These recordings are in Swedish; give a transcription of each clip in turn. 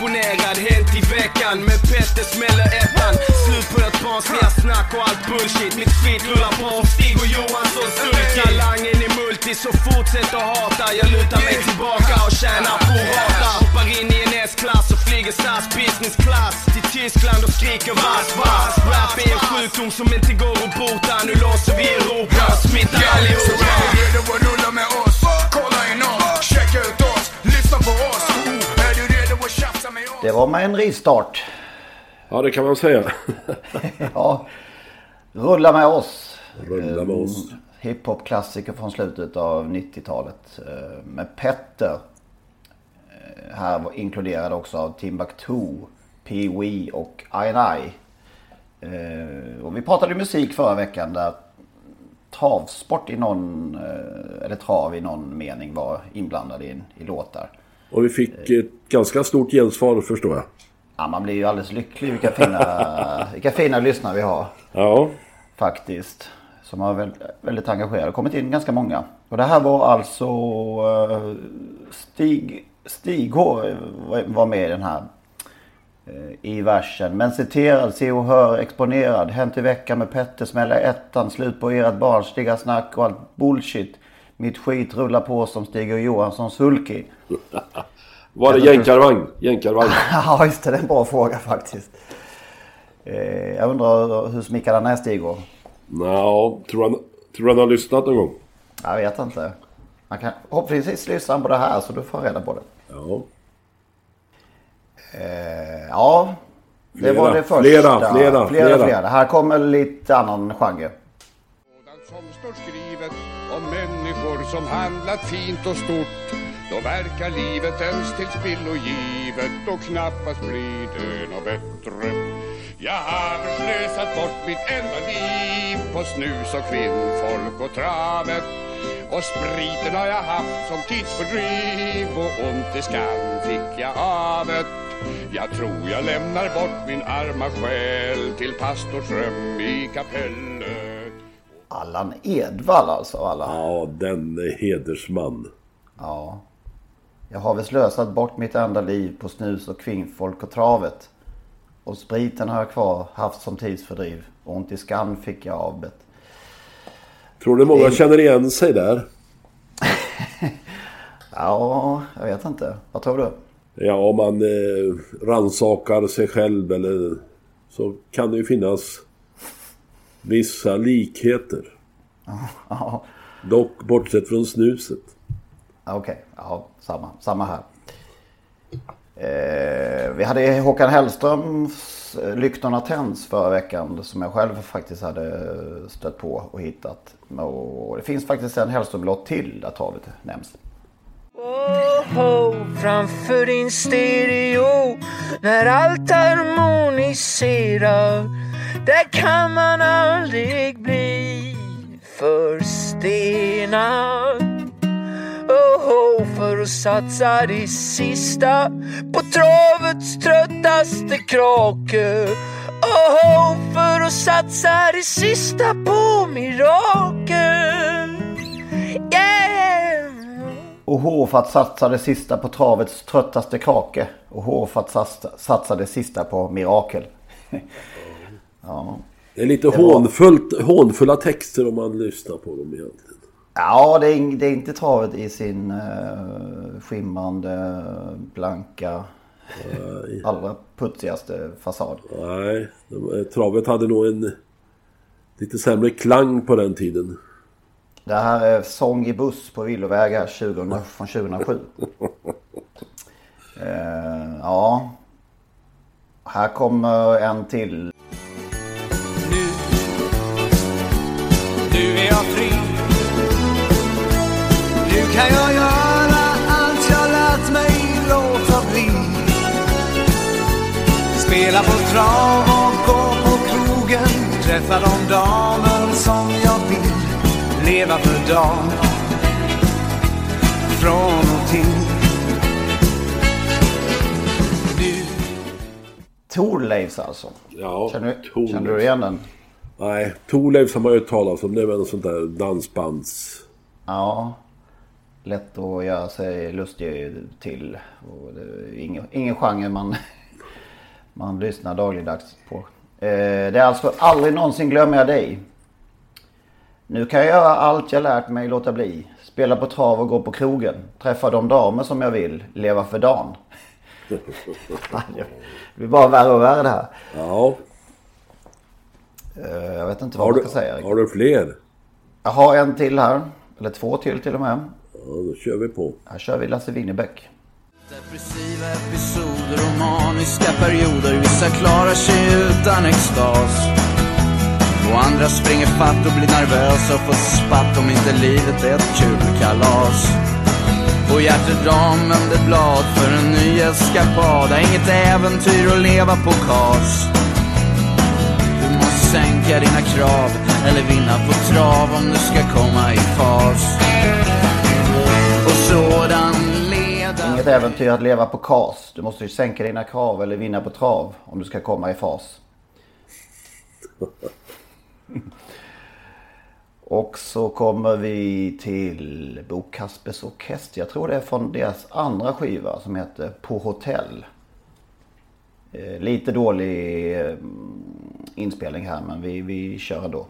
Exponerad Hänt i veckan med Petter smäller ettan Slut på ert barnsliga snack och allt bullshit Mitt skit rullar på Stig och Johansson sulky Talangen i multi så fortsätt att hata Jag lutar mig tillbaka och tjänar på rata Hoppar in i en S-klass och flyger SAS business class Till Tyskland och skriker vass vass Rap är en sjukdom som inte går att bota Nu låser vi Europa och smittar Så allihopa är du redo att rulla med oss? Kolla in oss, checka ut oss, lyssna på oss. Det var med en rivstart. Ja, det kan man säga. Ja, rulla med oss. Rulla med oss. Hiphop-klassiker från slutet av 90-talet. eh, Med Petter. Eh, Här inkluderad också av Timbuktu, Pee Wee och I&I. Eh, Och vi pratade musik förra veckan där travsport i någon, eller trav i någon mening var inblandad i, i låtar. Och vi fick ett ganska stort gensvar förstår jag. Ja, man blir ju alldeles lycklig vilka fina, vilka fina lyssnare vi har. Ja, faktiskt. Som har väldigt, väldigt engagerade. kommit in ganska många. Och det här var alltså eh, Stig, Stig H var- var med i den här. eh, I versen. Men citerad, se och hör, exponerad. Hänt i veckan med Petter, smälla ettan. Slut på ert barnsliga snack och allt bullshit. Mitt skit rullar på som Stig och Johansson sulky. var det jänkarvagn? Jänkarvagn. Ja, just det. Det är en bra fråga faktiskt. Eh, Jag undrar hur smickad han är Stig Nå, tror han, tror han har lyssnat någon gång? Jag vet inte. Man kan hoppningsvis lyssna på det här så du får reda på det. Ja. Eh, ja, det Flera, var det första. flera, flera, flera, flera. Här kommer lite annan genre som handlat fint och stort. Då verkar livet ens till spillo givet och knappast blir det något bättre. Jag har slösat bort mitt enda liv på snus och kvinnfolk och travet. Och spriten har jag haft som tidsfördriv och ont i skam fick jag av det jag tror jag lämnar bort min arma själ till pastorsrum i kapellet. Allan Edwall alltså. Alla. Ja, den är hedersman. Ja. Jag har väl slösat bort mitt enda liv på snus och kvinnfolk och travet. Och spriten har jag kvar haft som tidsfördriv. Och ont i skan fick jag avbett. Tror du många känner igen sig där? Ja, jag vet inte. Vad tror du? Ja, om man eh, ransakar sig själv eller så kan det ju finnas vissa likheter. Dock bortsett från snuset. okej. Ja, samma, samma här. Eh, vi hade Håkan Hellströms eh, Lyktorna tänds förra veckan som jag själv faktiskt hade stött på och hittat. Och det finns faktiskt en Hellström-låt till där travet nämns. Oh, framför din stereo när allt harmoniserar där kan man aldrig bli förstenad Oh, för att satsa det sista på travets tröttaste krake Oh, för att satsa det sista på mirakel Yeah! Och för att satsa det sista på travets tröttaste krake. Och för att satsa det sista på mirakel. ja. Det är lite Det var- hånfulla texter om man lyssnar på dem egentligen. Ja, det är, det är inte travet i sin uh, skimrande, blanka, allra putsigaste fasad. Nej, travet hade nog en Lite sämre klang på den tiden. Det här är Sång i buss på villovägar 20, från 2007. Eh, ja. Här kommer en till. Jag fri. Nu kan jag göra allt jag lärt mig låta bli. Spela på trav och gå på krogen Träffa de damer som jag vill Leva för dagen Från och till. Thorleifs alltså. Ja, Känner, känner du igen den? Nej, Thorleifs har man ju talat om. Det är väl något sånt där dansbands... Ja. Lätt att göra sig lustig till. Och ingen, ingen genre man, man lyssnar dagligdags på. Eh, det är alltså Aldrig någonsin glömmer jag dig. Nu kan jag göra allt jag lärt mig låta bli. Spela på trav och gå på krogen. Träffa de damer som jag vill. Leva för dagen. det blir bara värre och värre det här. Ja, jag vet inte vad har man du, ska säga. har du fler? Jag har en till här. Eller två till till och med. Ja, då kör vi på. Här kör vi Lasse Winnerbäck. Depressiva episoder och maniska perioder Vissa klarar sig utan extas Och andra springer fatt och blir nervösa och får spatt om inte livet är ett kul kalas Och hjärtedag vände blad för en ny eskapad Inget äventyr att leva på kas sänka dina krav eller vinna på trav om du ska komma i fas Och sådan leda Inget äventyr att leva på kas. Du måste ju sänka dina krav eller vinna på trav om du ska komma i fas. Och så kommer vi till Bo Kaspers Orkester. Jag tror det är från deras andra skiva som heter På hotell. Eh, lite dålig eh, inspelning här men vi, vi kör då.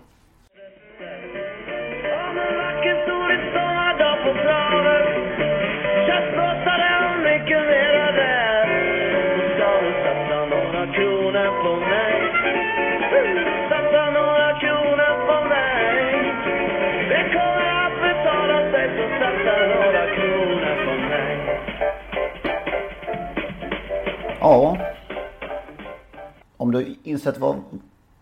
Ja. Om du insett vad,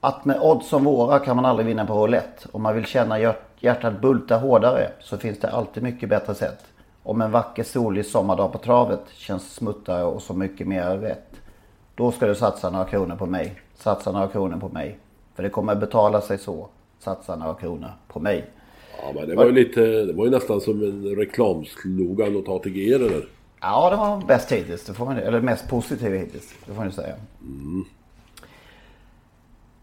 att med odds som våra kan man aldrig vinna på roulette. Om man vill känna hjärt- hjärtat bulta hårdare så finns det alltid mycket bättre sätt. Om en vacker solig sommardag på travet känns smuttare och så mycket mer rätt. Då ska du satsa några kronor på mig. Satsa några kronor på mig. För det kommer betala sig så. Satsa några kronor på mig. Ja, men det var ju lite... Det var ju nästan som en reklamslogan åt ATG det där. Ja, det var bäst hittills. Det får man, eller mest positiv hittills. Det får man ju säga.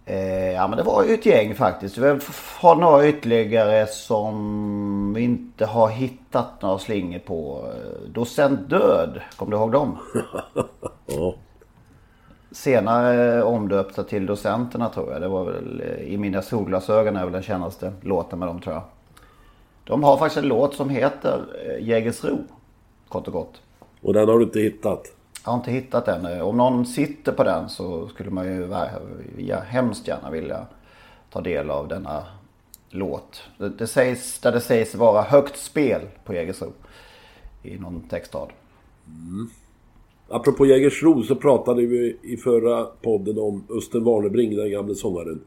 Eh, ja, men det var ju ett gäng faktiskt. Vi har några ytterligare som vi inte har hittat några slingor på. Eh, Docent Död, kommer du ihåg dem? Ja. Senare omdöpta till Docenterna tror jag. Det var väl eh, I mina solglasögon är väl den kändaste låten med dem tror jag. De har faktiskt en låt som heter eh, Jägersro. Kort och gott. Och den har du inte hittat? Jag har inte hittat den. Om någon sitter på den så skulle man ju ja, hemskt gärna vilja ta del av denna låt. Det, det sägs, där det sägs vara högt spel på Jägersro. I någon textrad. Mm. Apropå Jägersro så pratade vi i förra podden om Östen Warnerbring, den gamle sångaren.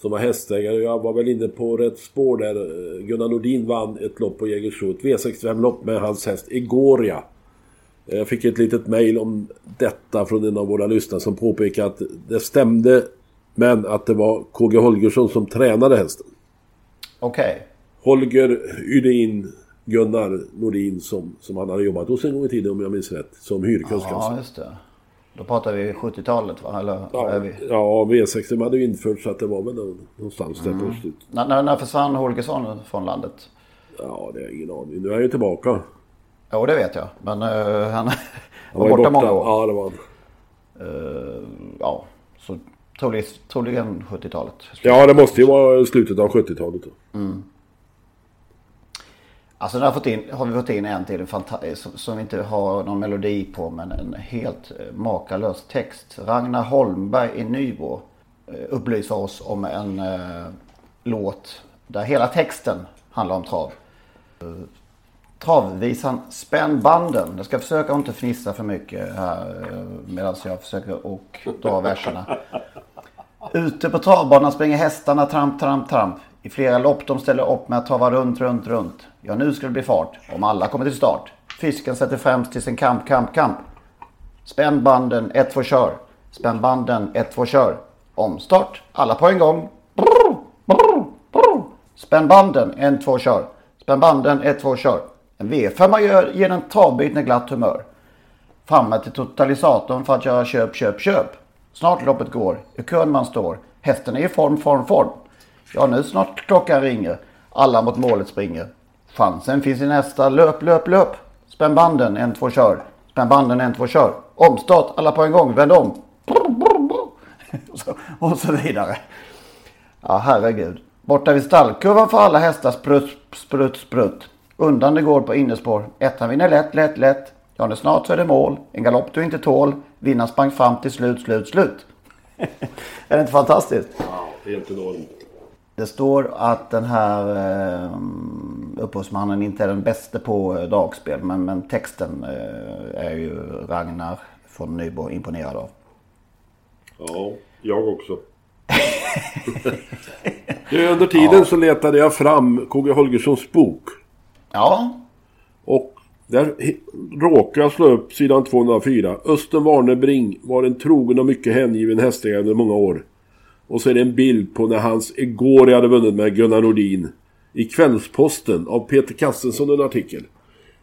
Som var hästägare. Jag var väl inne på rätt spår där. Gunnar Nordin vann ett lopp på Jägersro. Ett V65-lopp med hans häst Egoria. Jag fick ett litet mail om detta från en av våra lyssnare som påpekade att det stämde men att det var KG Holgersson som tränade hästen. Okej. Holger hyrde in Gunnar Nordin som, som han hade jobbat hos en gång i tiden om jag minns rätt. Som hyrkusk Ja, alltså. just det. Då pratar vi 70-talet va? Eller Ja, är vi? ja, V60 hade ju införts så att det var väl nå- någonstans där Mm. på slutet. När, när, när försvann Holgersson från landet? Ja, det har jag ingen aning. Nu är han ju tillbaka. Jo, det vet jag. Men eh, han Han var ju borta många år. Ja, det var han. Eh, ja, så troligen, troligen 70-talet. Ja, det måste ju vara slutet av 70-talet. då. Alltså nu har, fått in, har vi fått in en till som, som vi inte har någon melodi på men en helt eh, makalös text. Ragnar Holmberg i Nybro. upplysa oss om en eh, låt där hela texten handlar om trav. Travvisan Spänn banden. Jag ska försöka att inte fnissa för mycket här eh, medan jag försöker och dra verserna. Ute på travbanan springer hästarna tramp, tramp, tramp. I flera lopp de ställer upp med att trava runt, runt, runt. Ja, nu ska det bli fart. Om alla kommer till start. Fisken sätter främst till sin kamp, kamp, kamp. Spänn banden, 1, 2, kör. Spänn banden, 1, 2, kör. Omstart, alla på en gång. Brr, brr, brr. Spänn banden, 1, 2, kör. Spänn banden, 1, 2, kör. En V5 man gör ger en travbit med glatt humör. Framme till totalisatorn för att göra köp, köp, köp. Snart loppet går, i kön man står. Hästen är i form, form, form. Ja, nu snart klockan ringer. Alla mot målet springer. Chansen finns i nästa. Löp, löp, löp. Spänn banden, en, två, kör. Spänn banden, en, två, kör. Omstart, alla på en gång. Vänd om. Och så- Och så vidare. Ja, herregud. Borta vid stallkurvan för alla hästar sprutt, sprutt, sprutt. Undan det går på innerspår. Ettan vinner lätt, lätt, lätt. Ja, nu snart så är det mål. En galopp du inte tål. Vinnaren sprang fram till slut, slut, slut. är det inte fantastiskt? Helt enormt. Det står att den här eh, upphovsmannen inte är den bästa på eh, dragspel. Men, men texten eh, är ju Ragnar från Nybro imponerad av. Ja, jag också. Under tiden så letade jag fram KG Holgerssons bok. Ja, Och där råkade jag slå upp sidan 204. Östen Warnerbring var en trogen och mycket hängiven hästägare under många år. Och så är det en bild på när hans Egori hade vunnit med Gunnar Nordin. I Kvällsposten av Peter Kassensson en artikel.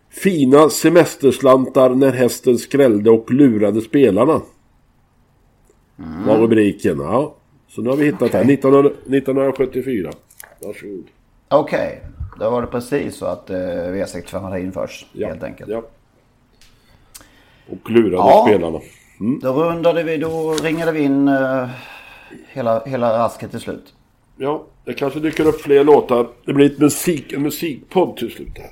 Fina semesterslantar när hästen skrällde och lurade spelarna. Var rubriken. Ja. Så nu har vi hittat det. 1900 1974. Varsågod. okej. Då var det precis så att eh, V65 hade införts helt enkelt. Ja. Och lurade Ja. spelarna. Då rundade vi, då ringade vi in eh, hela, hela rasket till slut. Ja, det kanske dyker upp fler låtar. Det blir ett musik, en musikpodd till slut här.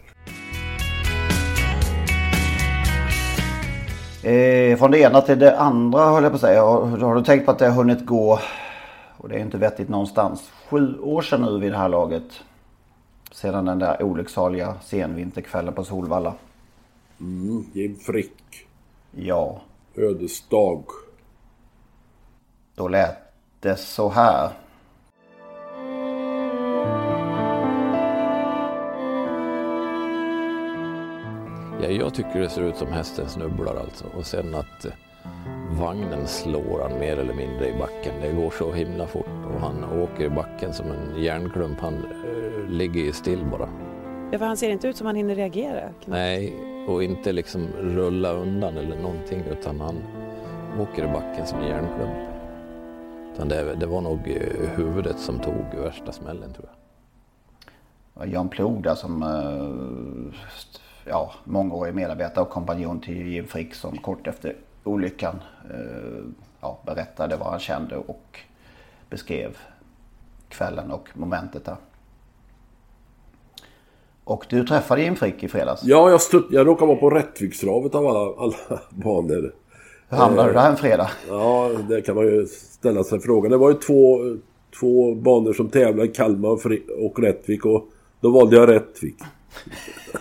Eh, från det ena till det andra höll jag på att säga. Har, har du tänkt på att det har hunnit gå, och det är inte vettigt någonstans, sju år sedan nu vid det här laget. Sedan den där olycksaliga senvinterkvällen på Solvalla. Jim Frick. Ja, Ödesdag. då lät det så här. Ja, jag tycker det ser ut som hästen snubblar alltså. Och sen att eh, vagnen slår han mer eller mindre i backen. Det går så himla fort och han åker i backen som en järnklump. Han eh, ligger ju still bara. Ja, för han ser inte ut som han hinner reagera. Nej, och inte liksom rulla undan eller någonting utan han åker i backen som en järnklump. Utan det, det var nog eh, huvudet som tog värsta smällen tror jag. Jan Plog där som eh, ja, mångårig medarbetare och kompanjon till Jim Frick som kort efter olyckan eh, ja, berättade vad han kände och beskrev kvällen och momentet där. Och du träffade Jim Frick i fredags. Ja, jag, stutt, jag råkade vara på Rättvikstravet av alla, alla banor. Hur hamnade du där en fredag? Ja, det kan man ju ställa sig frågan. Det var ju två, två banor som tävlade, Kalmar och, Fri- och Rättvik. Och då valde jag Rättvik.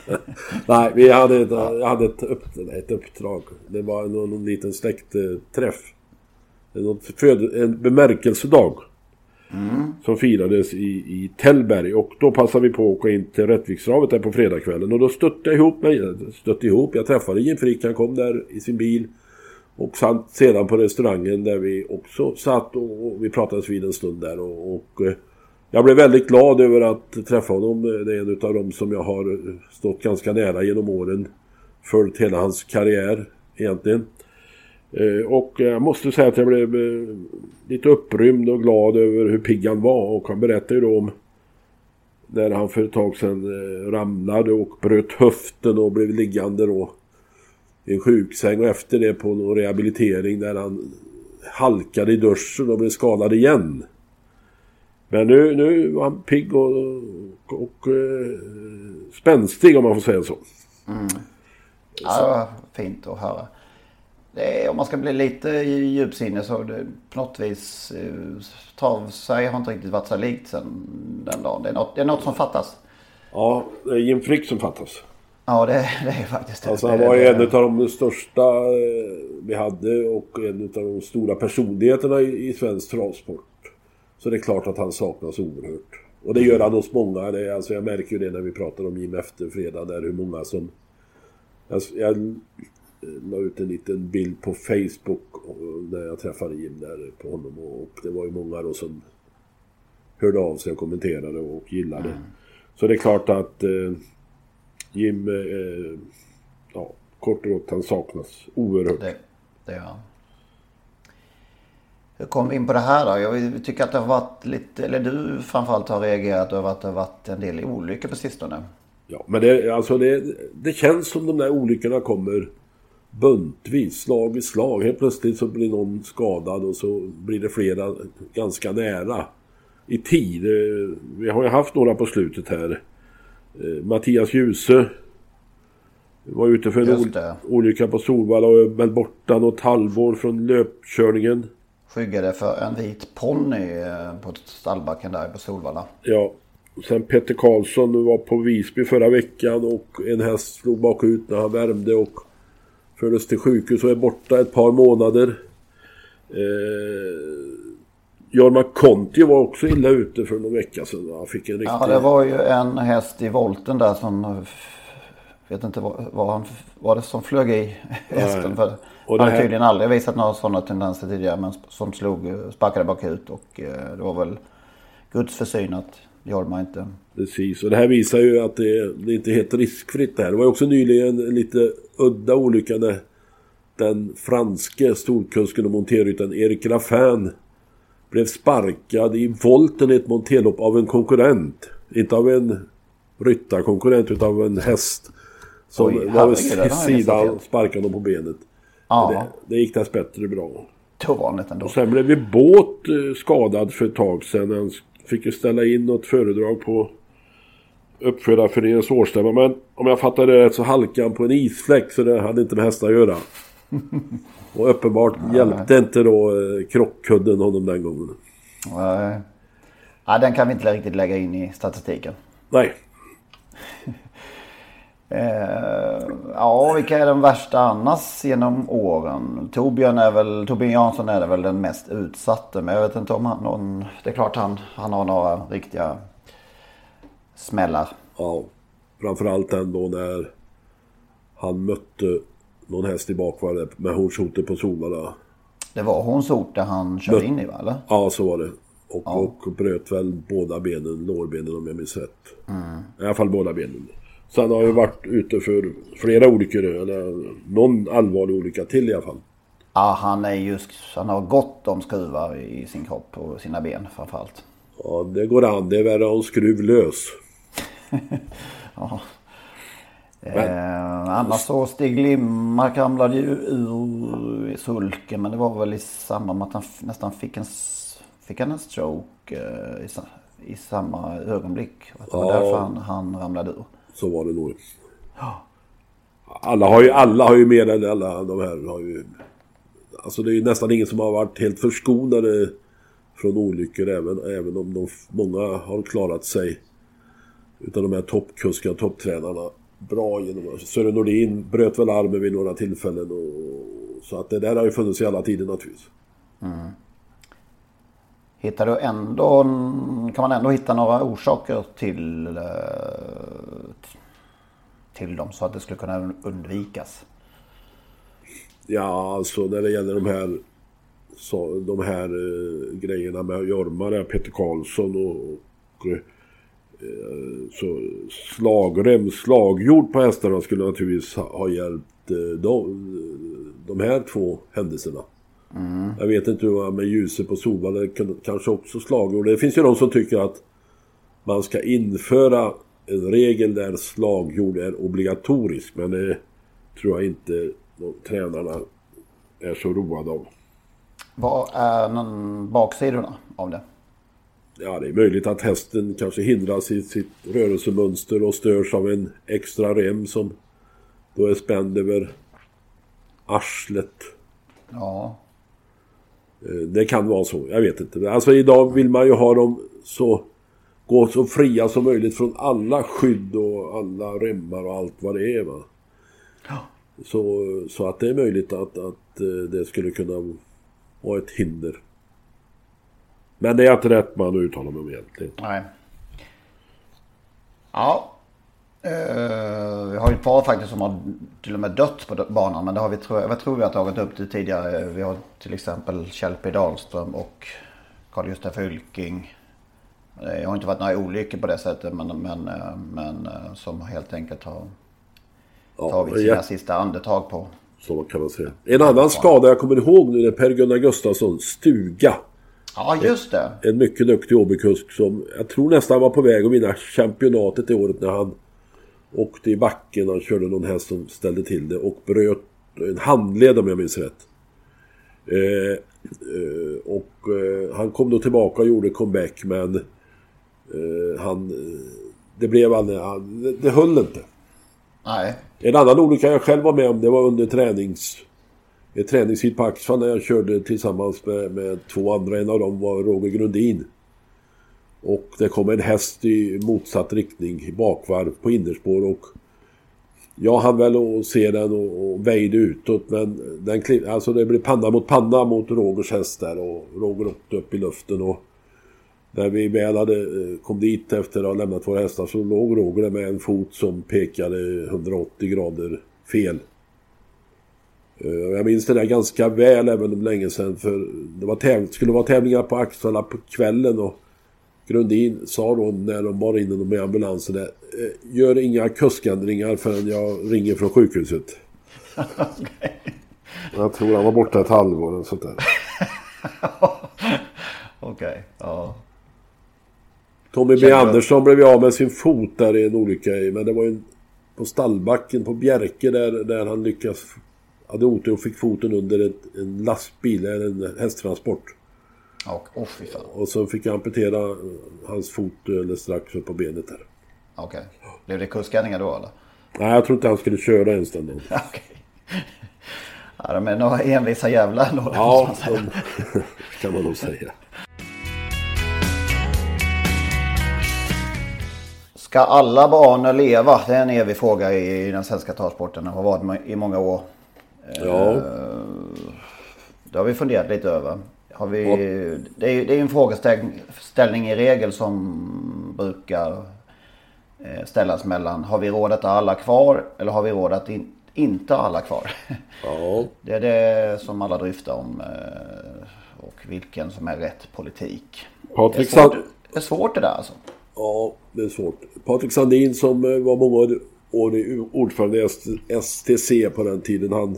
Nej, vi hade, ett, jag hade ett, upp, ett uppdrag. Det var någon, någon liten släktträff. Föd, en bemärkelsedag. Som firades i, i Tällberg. Och då passade vi på att åka in till Rättvikstravet där på fredagskvällen. Och då stötte jag ihop mig. Stötte ihop. Jag träffade Jim Frick. Han kom där i sin bil. Och satt sedan på restaurangen där vi också satt och, och vi pratades vid en stund där. Och, och eh, jag blev väldigt glad över att träffa honom. Det är en av dem som jag har stått ganska nära genom åren. Följt hela hans karriär egentligen. Eh, och jag måste säga att jag blev eh, lite upprymd och glad över hur pigg han var. Och han berättade ju då om när han för ett tag sedan eh, ramlade och bröt höften och blev liggande då i en sjuksäng och efter det på någon rehabilitering där han halkade i duschen och blev skadad igen. Men nu, nu var han pigg och, och, och eh, spänstig om man får säga så. Ja, det var fint att höra. är, om man ska bli lite djupsinnig så det, på något vis eh, trav sig har inte riktigt varit så likt sen den dagen. Det är något, det är något som fattas. Ja, det är Jim Frick som fattas. Ja, det, det är faktiskt det. Alltså han var en av de största eh, vi hade och en av de stora personligheterna i, i svensk travsport. Så det är klart att han saknas oerhört. Och det gör han hos många. Det är, alltså jag märker ju det när vi pratar om Jim efter fredag där hur många som... Jag, jag eh, la ut en liten bild på Facebook eh, när jag träffade Jim där på honom och det var ju många då som hörde av sig och kommenterade och gillade. Så det är klart att eh, Jim, eh, ja, kort och gott, han saknas oerhört. Det, det gör han. Hur kom vi in på det här då? Jag tycker att det har varit lite, eller du framförallt har reagerat över att det har varit en del olyckor på sistone. Ja, men det, alltså det, det känns som de där olyckorna kommer buntvis, slag i slag. Helt plötsligt så blir någon skadad och så blir det flera ganska nära i tid. Eh, Vi har ju haft några på slutet här. Eh, Mattias Djuse var ute för en olycka på Solvalla och väl borta något halvår från löpkörningen. Skyggade för en vit ponny eh, på stallbacken där på Solvalla. Ja. Sen Peter Karlsson var på Visby förra veckan och en häst slog bakut när han värmde och fördes till sjukhus och är borta ett par månader. Eh, Jorma Conti var också illa ute för någon vecka sedan. Han fick en riktig... Ja, det var ju en häst i volten där som... eh, Vet inte vad, vad han... Var det som flög i hästen? För Och han det har här- tydligen aldrig visat några sådana tendenser tidigare. Men som slog, eh, sparkade bakut och eh, det var väl Guds försyn att Jorma inte... Precis, och det här visar ju att det, det inte är helt riskfritt det här. Det var ju också nyligen en lite udda olycka när den franske storkusken och monterryttaren Erik Raffin blev sparkad i volten i ett monterlopp av en konkurrent. Inte av en ryttarkonkurrent utan av en häst. Som Oj, var vid sidan sparkade honom på benet. Ja, Det, det gick dessbättre bra. det var vanligt ändå. Och sen blev ju Båt eh, skadad för ett tag sedan. Han fick ju ställa in något föredrag på uppfödarföreningens årsstämma. Men om jag fattar det rätt så halkade han på en isfläck så det hade inte med hästar att göra. Och uppenbart hjälpte inte då eh, krockkudden honom den gången. Nej. Ja, den kan vi inte riktigt lägga in i statistiken. Nej. Eh, ja, vilka är de värsta annars genom åren? Torbjörn är väl, Torbjörn Jansson är väl den mest utsatte. Men jag vet inte om han någon, Det är klart han, han har några riktiga smällar. Ja. Framförallt ändå när han mötte någon häst i bakvarv med hornshotet på Solvalla. Det var Hornsort där han körde in i va? Eller? Ja, så var det. Och, och bröt väl båda benen, lårbenen om jag minns rätt. I alla fall båda benen. Så han har ju varit ute för flera olyckor, eller någon allvarlig olycka till i alla fall. Ja, han är just, han har gott om skruvar i sin kropp och sina ben framförallt. Ja, det går an. Det är värre att ha en skruv lös. Eh, annars så Stig Limmark ramlade ju ur i sulken men det var väl i samband med att han nästan fick en, fick han en stroke eh, i, i samma ögonblick. Det var Ja. därför han, han ramlade ur. Så var det nog. Alla har ju, alla har ju mer än alla de här har ju... Alltså det är ju nästan ingen som har varit helt förskonade från olyckor även, även om de, många har klarat sig. Utan de här toppkuskarna, topptränarna bra genom... Sören Nordin bröt väl armen vid några tillfällen och... Så att det där har ju funnits i alla tider naturligtvis. Hittar du ändå, kan man ändå hitta några orsaker till, eh, till dem så att det skulle kunna undvikas? Ja, alltså när det gäller de här, så, de här eh, grejerna med Jorma, Peter Karlsson och, och eh, så slagrem, slagjord på hästarna skulle naturligtvis ha, ha hjälpt eh, de, de här två händelserna. Jag vet inte hur det var med ljuset på Solvalla, kanske också slagord. Det finns ju de som tycker att man ska införa en regel där slagjord är obligatorisk. Men det tror jag inte de, tränarna är så roade av. Vad är någon baksidorna av det? Ja, det är möjligt att hästen kanske hindras i sitt rörelsemönster och störs av en extra rem som då är spänd över arslet. Ja. Eh, Det kan vara så, jag vet inte. Alltså idag vill man ju ha dem så... Gå så fria som möjligt från alla skydd och alla remmar och allt vad det är va. Så, så att det är möjligt att, att eh, det skulle kunna vara ett hinder. Men det är inte rätt man att uttala mig om egentligen. Nej. Ja. Eh, vi har ju ett par faktiskt som har till och med dött på banan. Men det har vi, tror jag, tror vi har tagit upp det tidigare. Vi har till exempel Kjell P Dahlström och Carl-Gustaf Fylking. Det har inte varit några olyckor på det sättet. Men, men, eh, men eh, som helt enkelt har tagit sina ja. sista andetag på. Så kan man säga. En annan skada jag kommer ihåg nu är Per-Gunnar Gustafsson, Stuga. Ja just det. En mycket duktig hobbykusk som jag tror nästan var på väg att vinna championatet det året när han åkte i backen. Han körde någon häst som ställde till det och bröt en handled om jag minns rätt. Eh, eh, och eh, han kom då tillbaka och gjorde comeback men eh, han... Det blev aldrig... han- Det, det höll inte. Nej. En annan olycka jag själv var med om det var under tränings... Ett träningshit på Axfall när jag körde tillsammans med, med två andra. En av dem var Roger Grundin. Och det kom en häst i motsatt riktning i bakvarv på innerspår och jag hann väl att se den och, och väjde utåt men den kliv, alltså det blev panna mot panna mot Rogers häst där och Roger åkte upp i luften och när vi väl hade, eh, kom dit efter att ha lämnat våra hästar så låg Roger där med en fot som pekade 180 grader fel. Eh, jag minns det där ganska väl även om länge sedan för det var täv- skulle vara tävlingar på Axvalla på kvällen och Grundin sa då när de bar in honom i ambulansen där, eh, Gör inga kuskändringar förrän jag ringer från sjukhuset. Jag tror han var borta ett halvår och sånt där. Okej. Ja. Tommy B Andersson blev av med sin fot där i en olycka men det var ju på på stallbacken på Bjerke där, där han lyckas hade otur och fick foten under ett, en lastbil, eller en hästtransport. Och, oh, fy fan. Och så fick jag amputera eh, hans fot eller strax upp på benet där. Okej. Blev det kuskänningar då eller? Nej, jag tror inte han skulle köra ens den dagen. Okej. Ja, de är några envisa jävlar ändå. Ja, måste man säga. de, kan man nog säga. Ska alla barn leva? Det är en evig fråga i, den svenska travsporten. Det har varit i många år. Ja. Eh, Det har vi funderat lite över. Har vi, det, är, det är en frågeställning i regel som brukar eh, ställas mellan har vi råd att ha alla kvar eller har vi råd att in, inte ha alla kvar? Ja, Det är det som alla dryftar om eh, och vilken som är rätt politik. Det är Patrik svårt, det är svårt det där alltså. Ja, det är svårt. Patrik Sandin som eh, var många år- ordförande i STC på den tiden. Han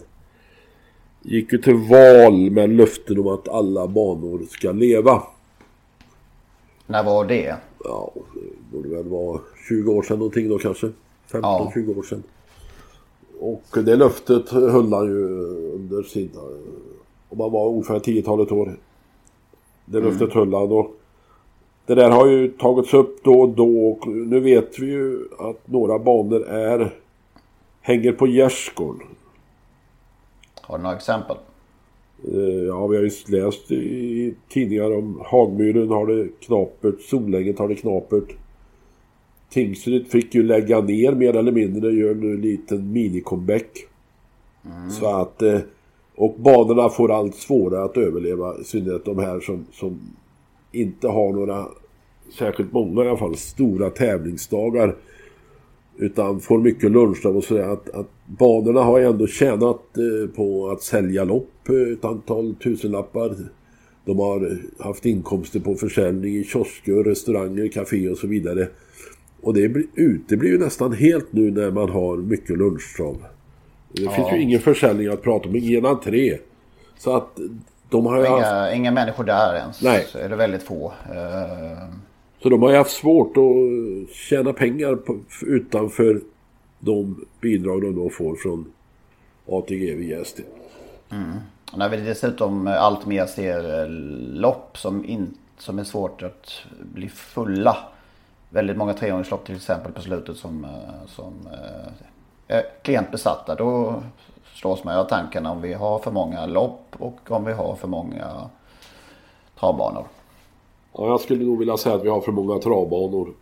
gick ju till val med löften om att alla banor ska leva. När var det? Ja, det borde väl vara 20 år sedan någonting då kanske. 15-20 år sedan. Och det löftet höll han ju under sin... Om han var ordförande tiotalet år. Det löftet höll han och det där har ju tagits upp då och då och nu vet vi ju att några banor är hänger på gärdsgården. Har du några exempel? Eh, Ja, vi har ju läst i tidningar om Hagmyren har det knapert, Solänget har det knapert. Tingsryd fick ju lägga ner mer eller mindre, gör nu en liten mini-comeback. Så att... eh, Och banorna får allt svårare att överleva, i synnerhet de här som, som inte har några, särskilt många i alla fall, stora tävlingsdagar. Utan får mycket lunchdag och sådär. Att, att banorna har ändå tjänat eh, på att sälja lopp, eh, ett antal tusenlappar. De har haft inkomster på försäljning i kiosker, restauranger, café och så vidare. Och det blir, uteblir ju nästan helt nu när man har mycket lunchtrav. Det Ja. finns ju ingen försäljning att prata om, ingen entré. Så att de har ju haft, Inga, inga människor där ens. Nej. Det väldigt få. Eh, så de har ju haft svårt att tjäna pengar på, utanför de bidrag de då får från ATG via ST. och mm. när vi dessutom allt mer ser eh, lopp som, in, som är svårt att bli fulla. Väldigt många treåringslopp till exempel på slutet som, eh, som eh, är klientbesatta. Då slås man ju av tanken om vi har för många lopp och om vi har för många travbanor. Ja, jag skulle nog vilja säga att vi har för många travbanor.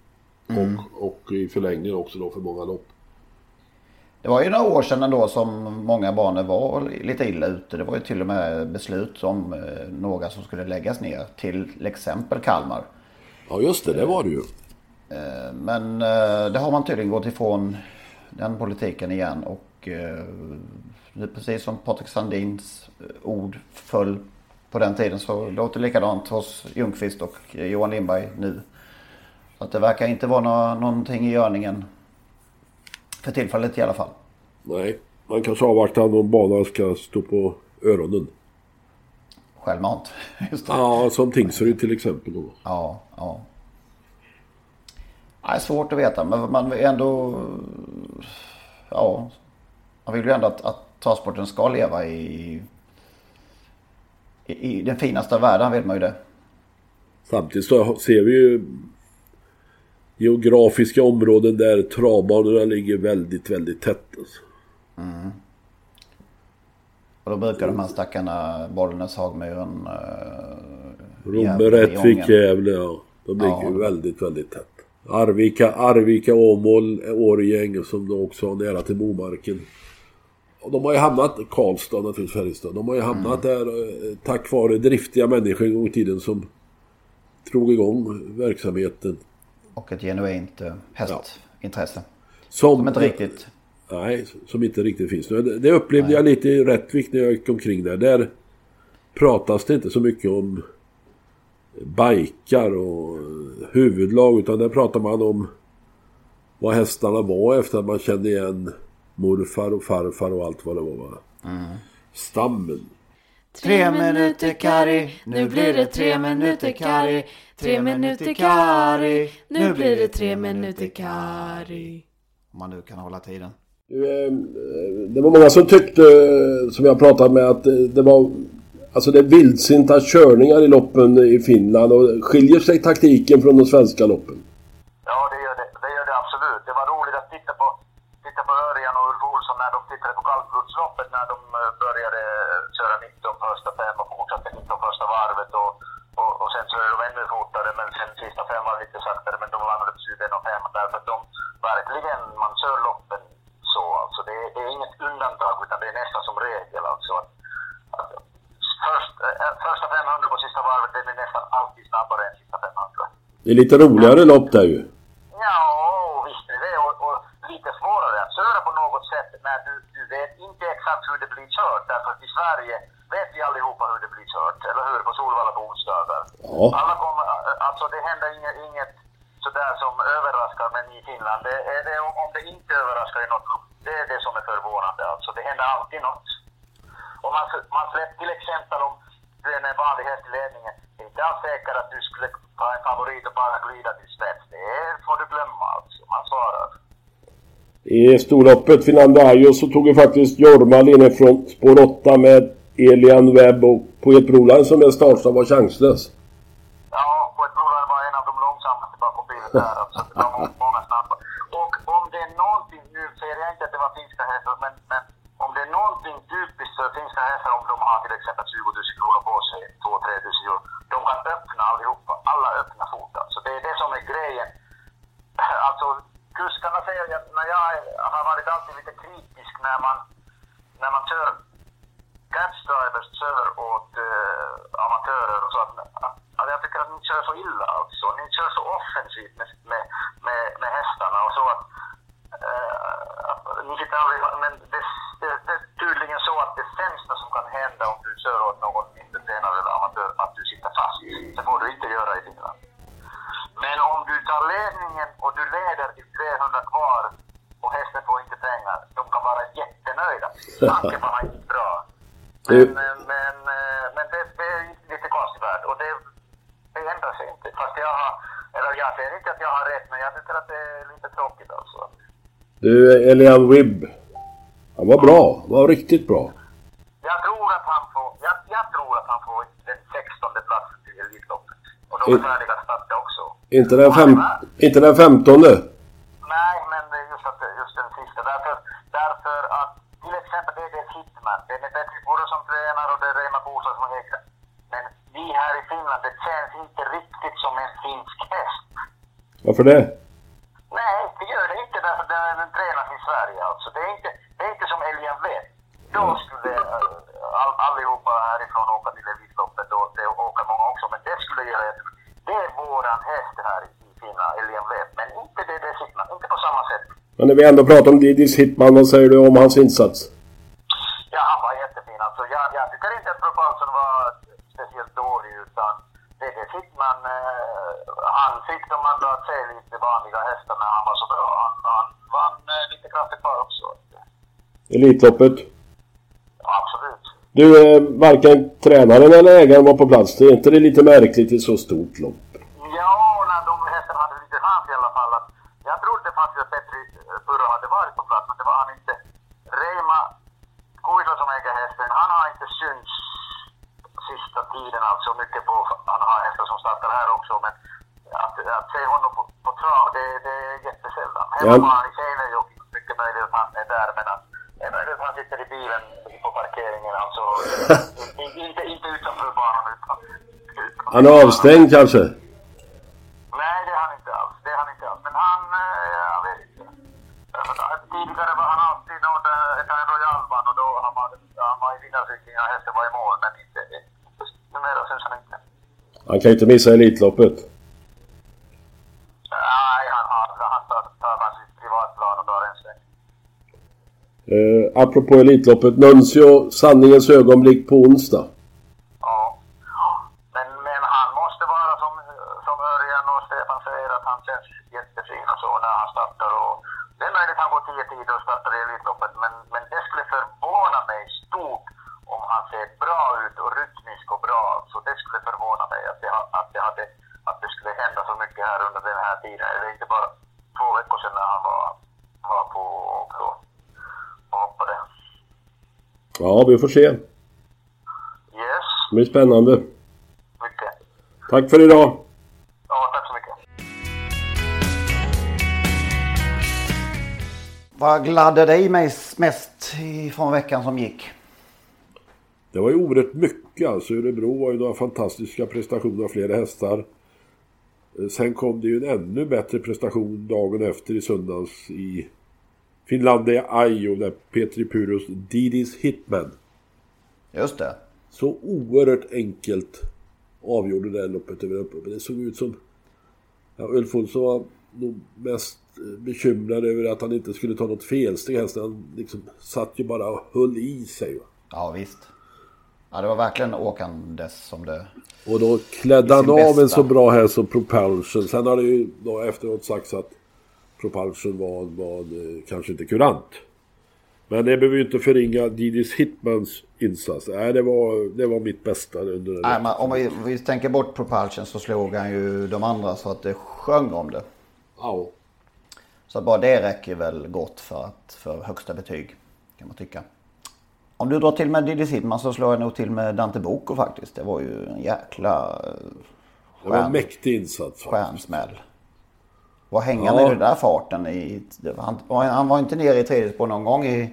Mm. Och, och i förlängningen också då för många lopp. Det var ju några år sedan ändå som många banor var lite illa ute. Det var ju till och med beslut om eh, några som skulle läggas ner. Till exempel Kalmar. Ja just det, det var det ju. Eh, Men eh, det har man tydligen gått ifrån den politiken igen. Och precis som Patrik Sandins ord föll på den tiden så låter det likadant hos Ljungqvist och Johan Lindberg nu. Så att det verkar inte vara nå- någonting i görningen. För tillfället i alla fall. Nej, man kanske avvaktar om banan ska stå på öronen. Självmant. Just det. Ja, som Tingsryd till exempel. Då. Ja, ja. Är svårt att veta men man vill ändå... Ja. Man vill ju ändå att, att travsporten ska leva i, i, i den finaste av världen vill man ju det. Samtidigt så ser vi ju geografiska områden där travbanorna ligger väldigt, väldigt tätt. Alltså. Och då brukar de här stackarna Bollnäs, Hagmyren... Eh, Romme, Rättvik. Gävle, ja. De ligger Ja. väldigt, väldigt tätt. Arvika, Arvika, Åmål, Årjäng som då också har nära till Bomarken. Och de har ju hamnat, Karlstad naturligtvis, Färjestad. De har ju hamnat Mm. där eh, tack vare driftiga människor en gång i tiden som drog igång verksamheten. Och ett genuint eh, hästintresse. Som, Som inte riktigt... Nej, som inte riktigt finns nu. Det- upplevde jag lite i Rättvik när jag gick omkring där. Där pratas det inte så mycket om bajkar och huvudlag utan där pratar man om vad hästarna var efter att man kände igen morfar och farfar och allt vad det var. Va? Stammen. Tre minuter Kari, nu blir det tre minuter Kari. Tre minuter Kari, nu blir det tre minuter Kari. Om man nu kan hålla tiden. Eh, Det var många som tyckte, som jag pratat med, att eh, det var Alltså det är vildsinta körningar i loppen i Finland och skiljer sig taktiken från de svenska loppen? Ja, det gör det. Det gör det absolut. Det var roligt att titta på, titta på Örjan och Ulf Olsson när de tittade på kallblodsloppet när de eh, började eh, köra 19 första fem och fortsatte 19 första varvet och, och, och sen körde de ännu fortare men sen sista fem var lite saktare men de landade på 21.05 därför att de verkligen, man kör loppen så alltså. Det är, det är inget undantag utan det är nästan som regel alltså. Att, att först, äh, första 500 på sista varvet den är nästan alltid snabbare än sista 500. Det är lite roligare lopp där ju. Ja, visst är det. Och, och lite svårare att köra på något sätt när du, du vet inte exakt hur det blir kört. Därför att i Sverige vet vi allihopa hur det blir kört, eller hur? På Solvalla på onsdagar. Ja. Alla kommer, alltså det händer inget, inget sådär som överraskar, men i Finland, det är det, om det inte överraskar i något, det är det som är förvånande. Alltså det händer alltid något. Och man, man släpper till exempel om du är en vanlig häst i ledningen, det är inte alls säkert att du skulle ta en favorit och bara glida till spets. Det får du glömma alltså. Man svarar. I storloppet Finlandaio så tog ju faktiskt Jorma inne från spår 8 med Elian Webb och Poet Broline som är startsam var chanslös. Ja, Poet Broline var en av de långsammaste bakom bilen där. Alltså, det var många snabba. Och om det är någonting, nu säger jag inte att det var finska hästar, men, men om det är någonting typiskt för finska hästar om de har till exempel 20 000 kronor på sig, 2-3 000 euro, de kan öppna allihopa. Alla öppna fort alltså. Det är det som är grejen. Alltså, kuskarna säger att när jag har varit alltid lite kritisk när man, när man kör catchdrivers kör åt uh, amatörer och så att, att, att jag tycker att ni kör så illa alltså. Ni kör så offensivt Fan, det var inte bra. Men, men, men, eh, men det, det är lite konstigt och det, det ändrar sig inte. Fast jag har, eller jag säger inte att jag har rätt, men jag tycker att det är lite tråkigt alltså. Du, Elian Wibb. Han var bra. Han var riktigt bra. Jag tror att han får, jag, jag tror att han får den 16 platsen i Elitloppet. Och då är färdiga starta också. Inte den, fem, inte den 15? Det? Nej, det gör det inte därför den, den tränas i Sverige alltså. Det är inte, det är inte som älgen vet. Då skulle uh, all, allihopa härifrån åka till Elitloppet och det åker många också. Men det skulle göra. Det är våran häst här i Finland, älgen vet. Men inte det där Hitman, inte på samma sätt. Men när vi ändå pratar om Didis Hitman, vad säger du om hans insats? Ja, han var jättefin. Alltså, jag, jag tycker inte att Propulsion var speciellt dålig utan det är Hitman, eh, han fick de andra att se lite vanliga hästar när han var så bra. Han, han vann eh, lite kraftigt kvar också. Elitloppet. Absolut. Du, eh, varken tränaren eller ägaren var på plats. Det är inte det lite märkligt i så stort lopp? Ja, när de hästarna hade lite chans i alla fall. Att jag trodde faktiskt att Petri Purro hade varit på plats, men det var han inte. Reima Kuisla som äger hästen, han har inte synts sista tiden alltså mycket på, han har hästar som startar här också, men att, se honom på, på trav, det, det är jättesällan. Hemma Ja. i Seinejoki, mycket möjligt att han är där, men att, är möjligt att han sitter i bilen på parkeringen, alltså inte, inte, inte utanför banan utan Han är avstängd kanske? Nej, det är han inte alls. Det är han inte alls. Men han, eh, jag vet inte. Eh, Tidigare var han alltid någon, eh, en royalman och då han var, han var i vinnarcykeln och hästen var i mål. Men inte, numera syns han inte. Han kan ju inte missa Elitloppet. Nej, han, har, han tar, tar han sitt privatplan och drar en sväng. Eh, apropå Elitloppet, Nuncio, sanningens ögonblick på onsdag. Men, men han måste vara som, som Örjan och Stefan säger att han känns jättefin och så när han startar. Och, det är möjligt att han går tio tider och startar i Elitloppet men, men det skulle förvåna mig stort om han ser bra ut och rytmisk och bra. Så det skulle förvåna mig att det, att det, hade, att det skulle hända så mycket här under den här tiden. Det är inte bara två veckor sedan när han var, var på och, och, och hoppade. Ja, vi får se. Yes, Det blir spännande. mycket. Tack för idag. Ja, tack så mycket. Vad gladde dig mest mest från veckan som gick? Det var ju oerhört mycket alltså. Örebro var ju några fantastiska prestationer av flera hästar. Eh, Sen kom det ju en ännu bättre prestation dagen efter i söndags i Finlandia Ajo där Petri Puros Didis Hitman. Just det. Så oerhört enkelt avgjorde det här loppet över upploppet. Det såg ut som... Ja, Ulf Olsson var nog mest eh, bekymrad över att han inte skulle ta något felsteg. Han liksom satt ju bara och höll i sig. Va? Ja visst. Ja det var verkligen åkandes som det... Och då klädde han av en bästa. så bra häst som Propulsion. Sen har det ju då efteråt sagts att Propulsion var, var eh, kanske inte kurant. Men det behöver ju inte förringa Didis Hitmans insats. Nej, det var, det var mitt bästa under den Nej, men om vi, vi tänker bort Propulsion så slog han ju de andra så att det sjöng om det. Ja. Så bara det räcker väl gott för, att, för högsta betyg. Kan man tycka. Om du drar till med Diddy Sidman så slår jag nog till med Dante Boko faktiskt. Det var ju en jäkla eh, Det var en mäktig insats. stjärnsmäll. Vad hänger Ja. i den där farten? I, var- han, var- han var inte nere i tredje spår någon gång i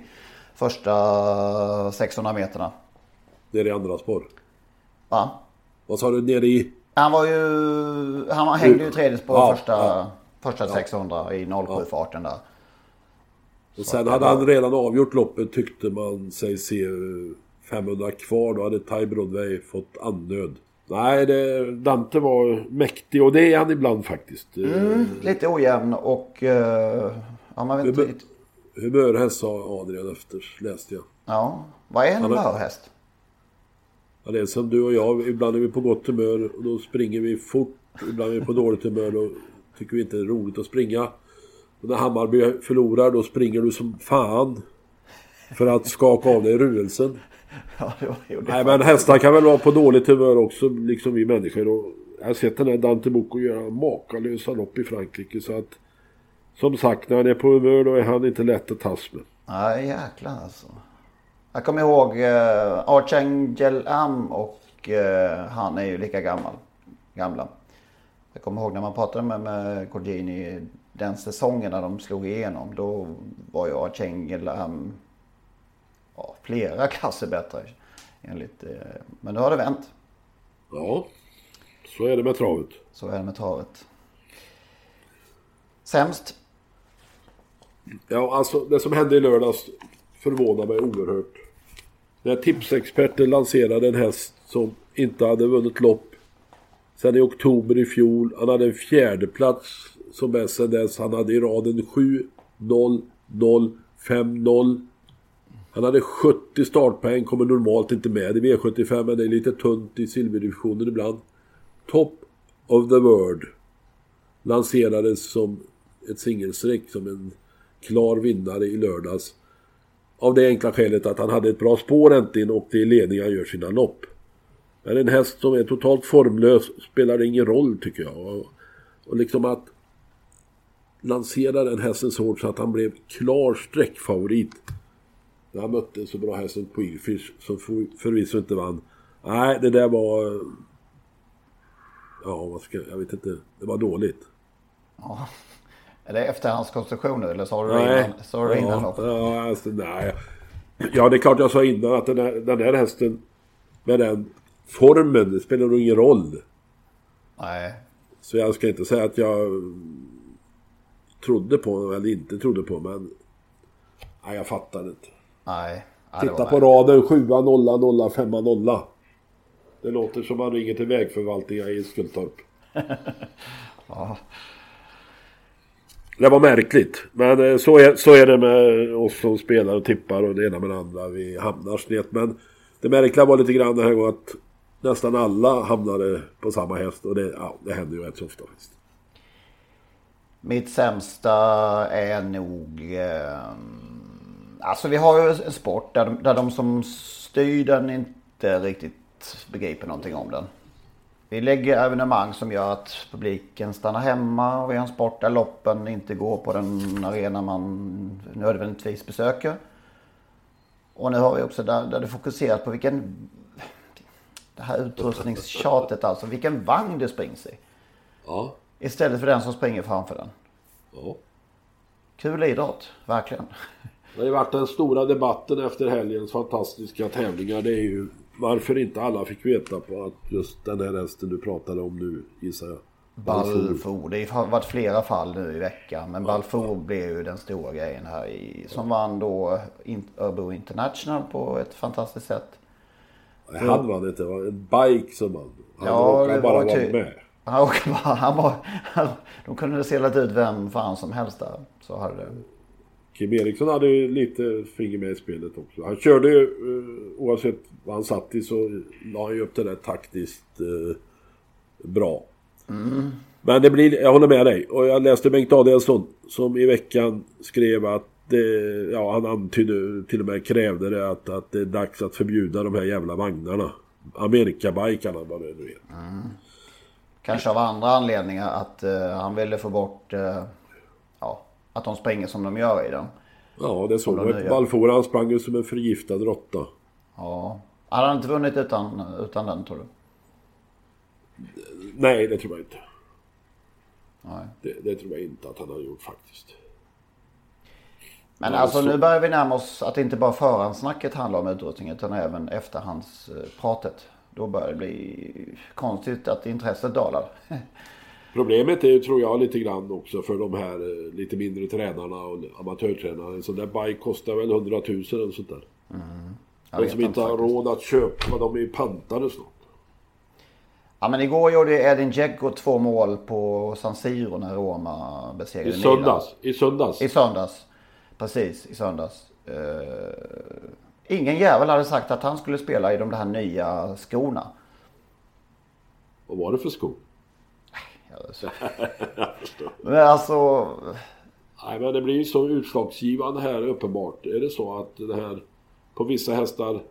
första 600 meterna. Är i andra spår. Va? Vad sa du nere i? Han var ju... Han hängde ju i tredje spår Ja, första, ja. första 600 i 07-farten där. Och sen hade han redan avgjort loppet tyckte man sig se eh, 500 kvar. Då hade Ty Broadway fått andnöd. Nej, det, Dante var mäktig och det är han ibland faktiskt. Eh, Mm, lite ojämn och... eh, ja, man vet inte Humör- riktigt. Humörhäst sa Adrian efter, läste jag. Ja, vad är en humörhäst? Ja, det är som du och jag, ibland är vi på gott humör och då springer vi fort. Ibland är vi på dåligt humör då tycker vi inte det är roligt att springa. Och när Hammarby förlorar då springer du som fan. För att skaka av dig ruelsen. Ja, det var, jo, det Nej men hästar kan väl vara på dåligt humör också, liksom vi människor. Och jag har sett den här Dante Bocco göra makalösa lopp i Frankrike så att... Som sagt, när han är på humör då är han inte lätt att tas med. Nej, jäklar alltså. Jag kommer ihåg uh, Archangel Am och eh, han är ju lika gammal. Gamla. Jag kommer ihåg när man pratade med, med Colgjini den säsongen när de slog igenom. Då var ju Archangel Am ja, flera klasser bättre. Enligt, eh, men nu har det vänt. Ja, så är det med travet. Så är det med travet. Sämst? Ja, alltså det som hände i lördags förvånar mig oerhört. När tipsexperten lanserade en häst som inte hade vunnit lopp sen i oktober i fjol. Han hade en fjärde plats som bäst sen dess. Han hade i raden 7, 0, 0, 5, 0. Han hade 70 startpoäng, kommer normalt inte med i V75 men det är lite tunt i silverdivisionen ibland. Top of the World lanserades som ett singelstreck som en klar vinnare i lördags. Av det enkla skälet att han hade ett bra spår äntligen och det är ledning han gör sina lopp. Men en häst som är totalt formlös spelar ingen roll tycker jag. Och, och liksom att lansera den hästen så hårt så att han blev klar sträckfavorit. När han mötte så bra häst som Queenfish som för- förvisso inte vann. Nej, det där var... Ja, vad ska jag... Vet inte. Det var dåligt. Ja. Är det efterhandskonstruktioner eller sa du det innan? Sa du innan ja, alltså, nej. Ja, det är klart jag sa innan att den där, den där hästen med den formen, det spelar nog ingen roll. Nej. Så jag ska inte säga att jag trodde på eller inte trodde på, men nej, jag fattar inte. Nej. Ja, Titta på raden 7 0 0 5 0 Det låter som man ringer till vägförvaltningen i Skultorp. Ja. Det var märkligt. Men eh, så är, så är det med oss som spelar och tippar och det ena med det andra. Vi hamnar snett. Men det märkliga var lite grann det här att nästan alla hamnade på samma häst. Och det, ja, det händer ju rätt så ofta faktiskt. Mitt sämsta är nog... Eh, alltså vi har ju en sport där de, där de som styr den inte riktigt begriper någonting om den. Vi lägger evenemang som gör att publiken stannar hemma och vi har en sport där loppen inte går på den arena man nödvändigtvis besöker. Och nu har vi också där, där det fokuserat på vilken... Det här utrustningstjatet alltså, vilken vagn det springs i. Ja. Istället för den som springer framför den. Ja. Kul idrott, verkligen. Det har ju varit den stora debatten efter helgens fantastiska tävlingar. Det är ju varför inte alla fick veta på att just den här hästen du pratade om nu, gissar jag. Balfour. Det har varit flera fall nu i veckan. Men Balfour blev ju den stora grejen här i. Som vann då Örebro International på ett fantastiskt sätt. Nej, han vann inte, det var en bike som vann. Han Ja, råkade bara var vara ty- med. Han råkade bara, han var, han, de kunde ha selat ut vem fan som helst där. Så hade det. Kim Eriksson hade ju lite finger med i spelet också. Han körde ju, eh, oavsett vad han satt i så la han ju upp det där taktiskt eh, bra. Mm. Men det blir, jag håller med dig. Och jag läste Bengt Adelsson som i veckan skrev att det, ja han antydde, till och med krävde det att, att det är dags att förbjuda de här jävla vagnarna. Amerikabikarna vad det nu är. Kanske av andra anledningar att eh, han ville få bort eh, ja, att de springer som de gör i den. Ja det såg man. Balfour han sprang ju som en förgiftad råtta. Ja. Hade han inte vunnit utan, utan den tror du? Nej det tror jag inte. Nej. Det, det tror jag inte att han har gjort faktiskt. Men alltså så- nu börjar vi närma oss att inte bara förhandsnacket handlar om utrustning utan även efterhandspratet. Då börjar det bli konstigt att intresset dalar. Problemet är ju, tror jag, lite grann också för de här eh, lite mindre tränarna och amatörtränarna. En sån där bike kostar väl 100 000 eller sånt där. Jag De som inte har råd att köpa, de är ju pantade snart. Ja men igår gjorde Edin Dzeko två mål på San Siro när Roma besegrade I Milan. söndags. I söndags. I söndags. Precis, i söndags. Eh, ingen jävel hade sagt att han skulle spela i de här nya skorna. Vad var det för skor? Alltså. Men alltså, Nej men det blir ju så utslagsgivande här uppenbart. Är det så att det här på vissa hästar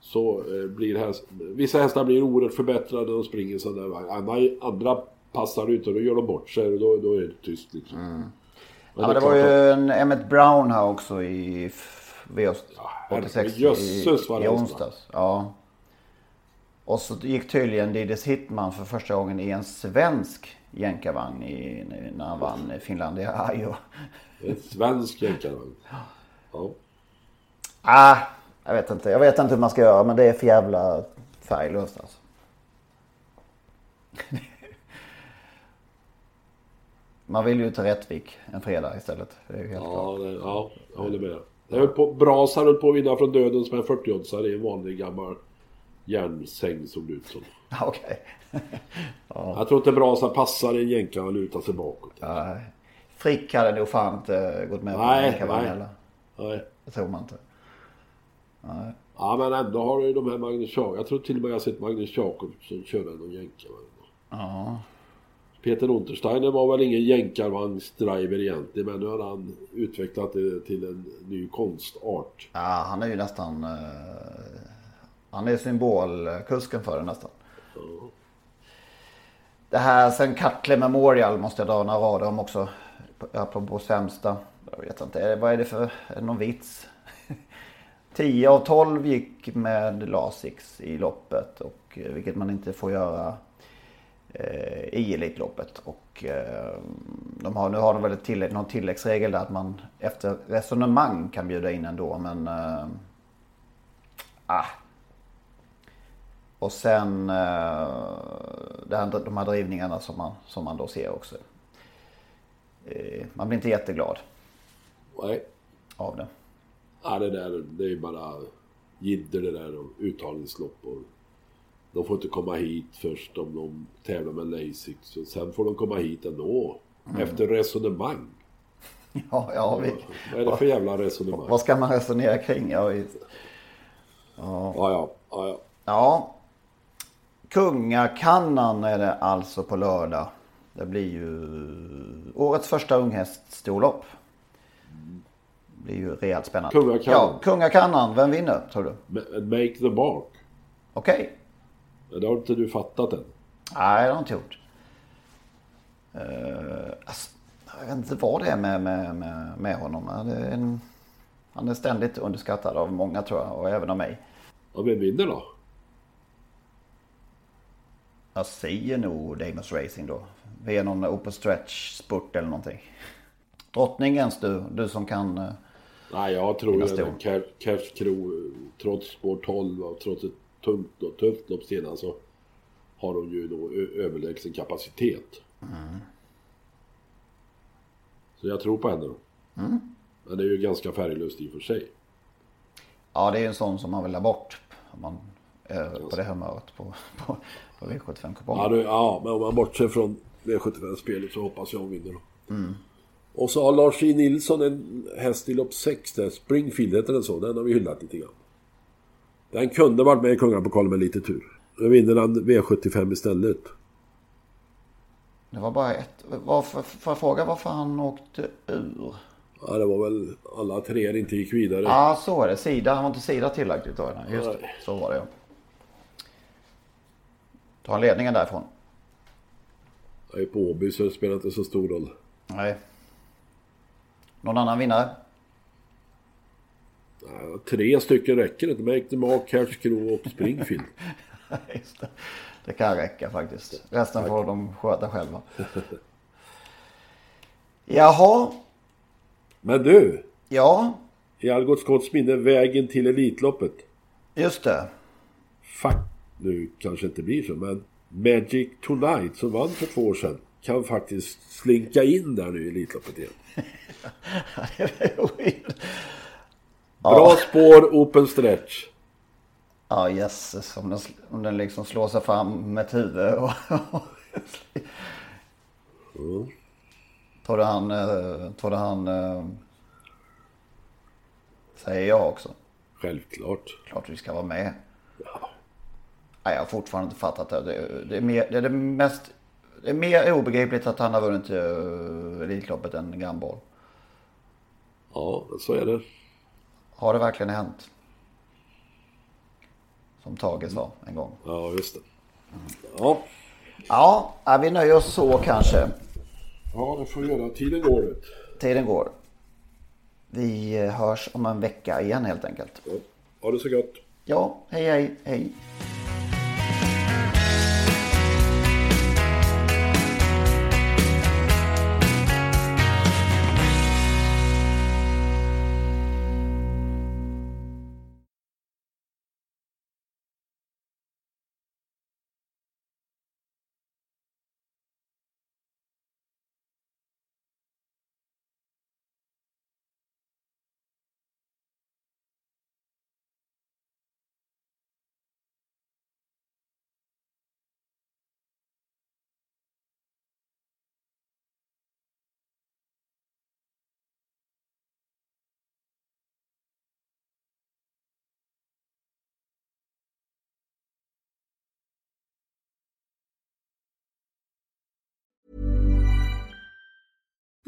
så eh, blir häst, vissa hästar blir oerhört förbättrade när de springer sån där vagn. Andra, passar ut och då gör de bort sig och då, då är det tyst liksom. Men Mm. ja, men det var ju en Emmet Brown här också i f- V86 herregud, i, det i är onsdags. Ja. Och så gick tydligen Didis Hitman för första gången i en svensk jänkarvagn i, när han vann Finlandia Ajo. En svensk jänkarvagn. Ja. Ah, jag vet inte. Jag vet inte hur man ska göra men det är för jävla färglöst alltså. Man vill ju till Rättvik en fredag istället. Det är ju helt Ja, det, ja, jag håller med. Det höll på, Brasar höll på att vinna från döden som en 40-åtsare i en vanlig gammal järnsäng såg det ut som. Okej. Jag tror inte Brasar passar en jänka och lutar sig bakåt. Ja, Frick hade nog fan inte gått med på Nej, den kavan nej. heller. Nej. Det tror man inte. Nej. Ja men ändå har du ju de här Magnus Jakob. Jag tror till och med jag har sett Magnus Jakobsson köra någon jänka. Ja. Peter Untersteiner var väl ingen jänkarvagnsdriver egentligen men nu har han utvecklat det till en ny konstart. Ja, han är ju nästan... eh, han är symbolkusken för det nästan. Det här sen Cutler Memorial måste jag dra några rader om också. Apropå sämsta. Jag vet inte, vad är det för... Är det någon vits? 10 av 12 gick med Lasix i loppet. Och, eh, vilket man inte får göra eh, i Elitloppet. Och eh, de har, nu har de väl ett tillägg, någon tilläggsregel där att man efter resonemang kan bjuda in ändå. Men... Eh, ah. Och sen eh, här, de här drivningarna som man, som man då ser också. Eh, man blir inte jätteglad Nej. av det. Ja det där det är bara jidder det där och uttagningslopp och de får inte komma hit först om de tävlar med Lasix och sen får de komma hit ändå. Mm. Efter resonemang. Ja, ja, vi, Vad är det för jävla resonemang? vad ska man resonera kring? Ja, vi, Ja, ja, ja, ja. ja. Kungakannan är det alltså på lördag. Det blir ju årets första unghäststorlopp. Det blir ju rejält spännande. Kungakannan. Ja, Kungakannan. Vem vinner tror du? Ma- Make the mark. Okej. Men Det har inte du fattat än. Nej, det har jag inte gjort. Uh, alltså, jag vet inte vad det är med, med, med, med honom. Han är, en, han är ständigt underskattad av många tror jag och även av mig. Ja, vem vinner då? Jag säger nog Damus Racing då. Via någon open stretch spurt eller någonting. Drottningens du, du som kan... eh, Nej, jag tror ju Cash- Crew, trots spår 12 och trots ett tungt och tufft lopp senare så har de ju då överlägsen kapacitet. Mm. Så jag tror på henne då. Mm. Men det är ju ganska färglöst i och för sig. Ja, det är en sån som man vill ha bort. Om man är på det humöret på, på, på V75-kupongen. Ja, ja, men om man bortser från V75-spelet så hoppas jag hon vinner. Mm. Och så har Lars E. Nilsson en häst i lopp 6 där. Springfield heter den så. Den har vi hyllat lite grann. Den kunde varit med i Kungapokalen med lite tur. Nu vinner han V75 istället. Det var bara ett... Varför, får jag fråga varför han åkte ur? Ja, det var väl alla tre inte gick vidare. Ja, så är det. Sida. Han var inte Sida tillräckligt då. Just det. Så var det ja. Han ledningen därifrån? Är på Åby så det spelar inte så stor roll. Nej. Någon annan vinnare? Ja, tre stycken räcker inte. Mark, Cash Crew och Springfield. Just det. det kan räcka faktiskt. Resten får de sköta själva. Jaha. Men du! Ja, I Algot Scotts minne, vägen till Elitloppet. just det. Fuck, nu kanske inte blir så, men Magic Tonight som vann för två år sedan kan faktiskt slinka in där nu i Elitloppet igen. Bra spår, open stretch. Ja, jösses. Om den, om den liksom slår sig fram med ett huvud. Och Mm. Tror du han... eh, Tror du han... eh, Säger jag också. Självklart. Klart vi ska vara med. Nej, jag har fortfarande inte fattat det. Det, det, är, mer, det är det mest... Det är mer obegripligt att han har vunnit uh, Elitloppet än Gamboll. Ja, så är det. Har det verkligen hänt? Som Tage sa en gång. Ja, just det. Ja, Ja, ja, vi nöjer oss så kanske. ja det får vi göra. Tiden går. Tiden går. Vi eh, hörs om en vecka igen helt enkelt. Ja. Ha det så gott. Ja, hej hej hej.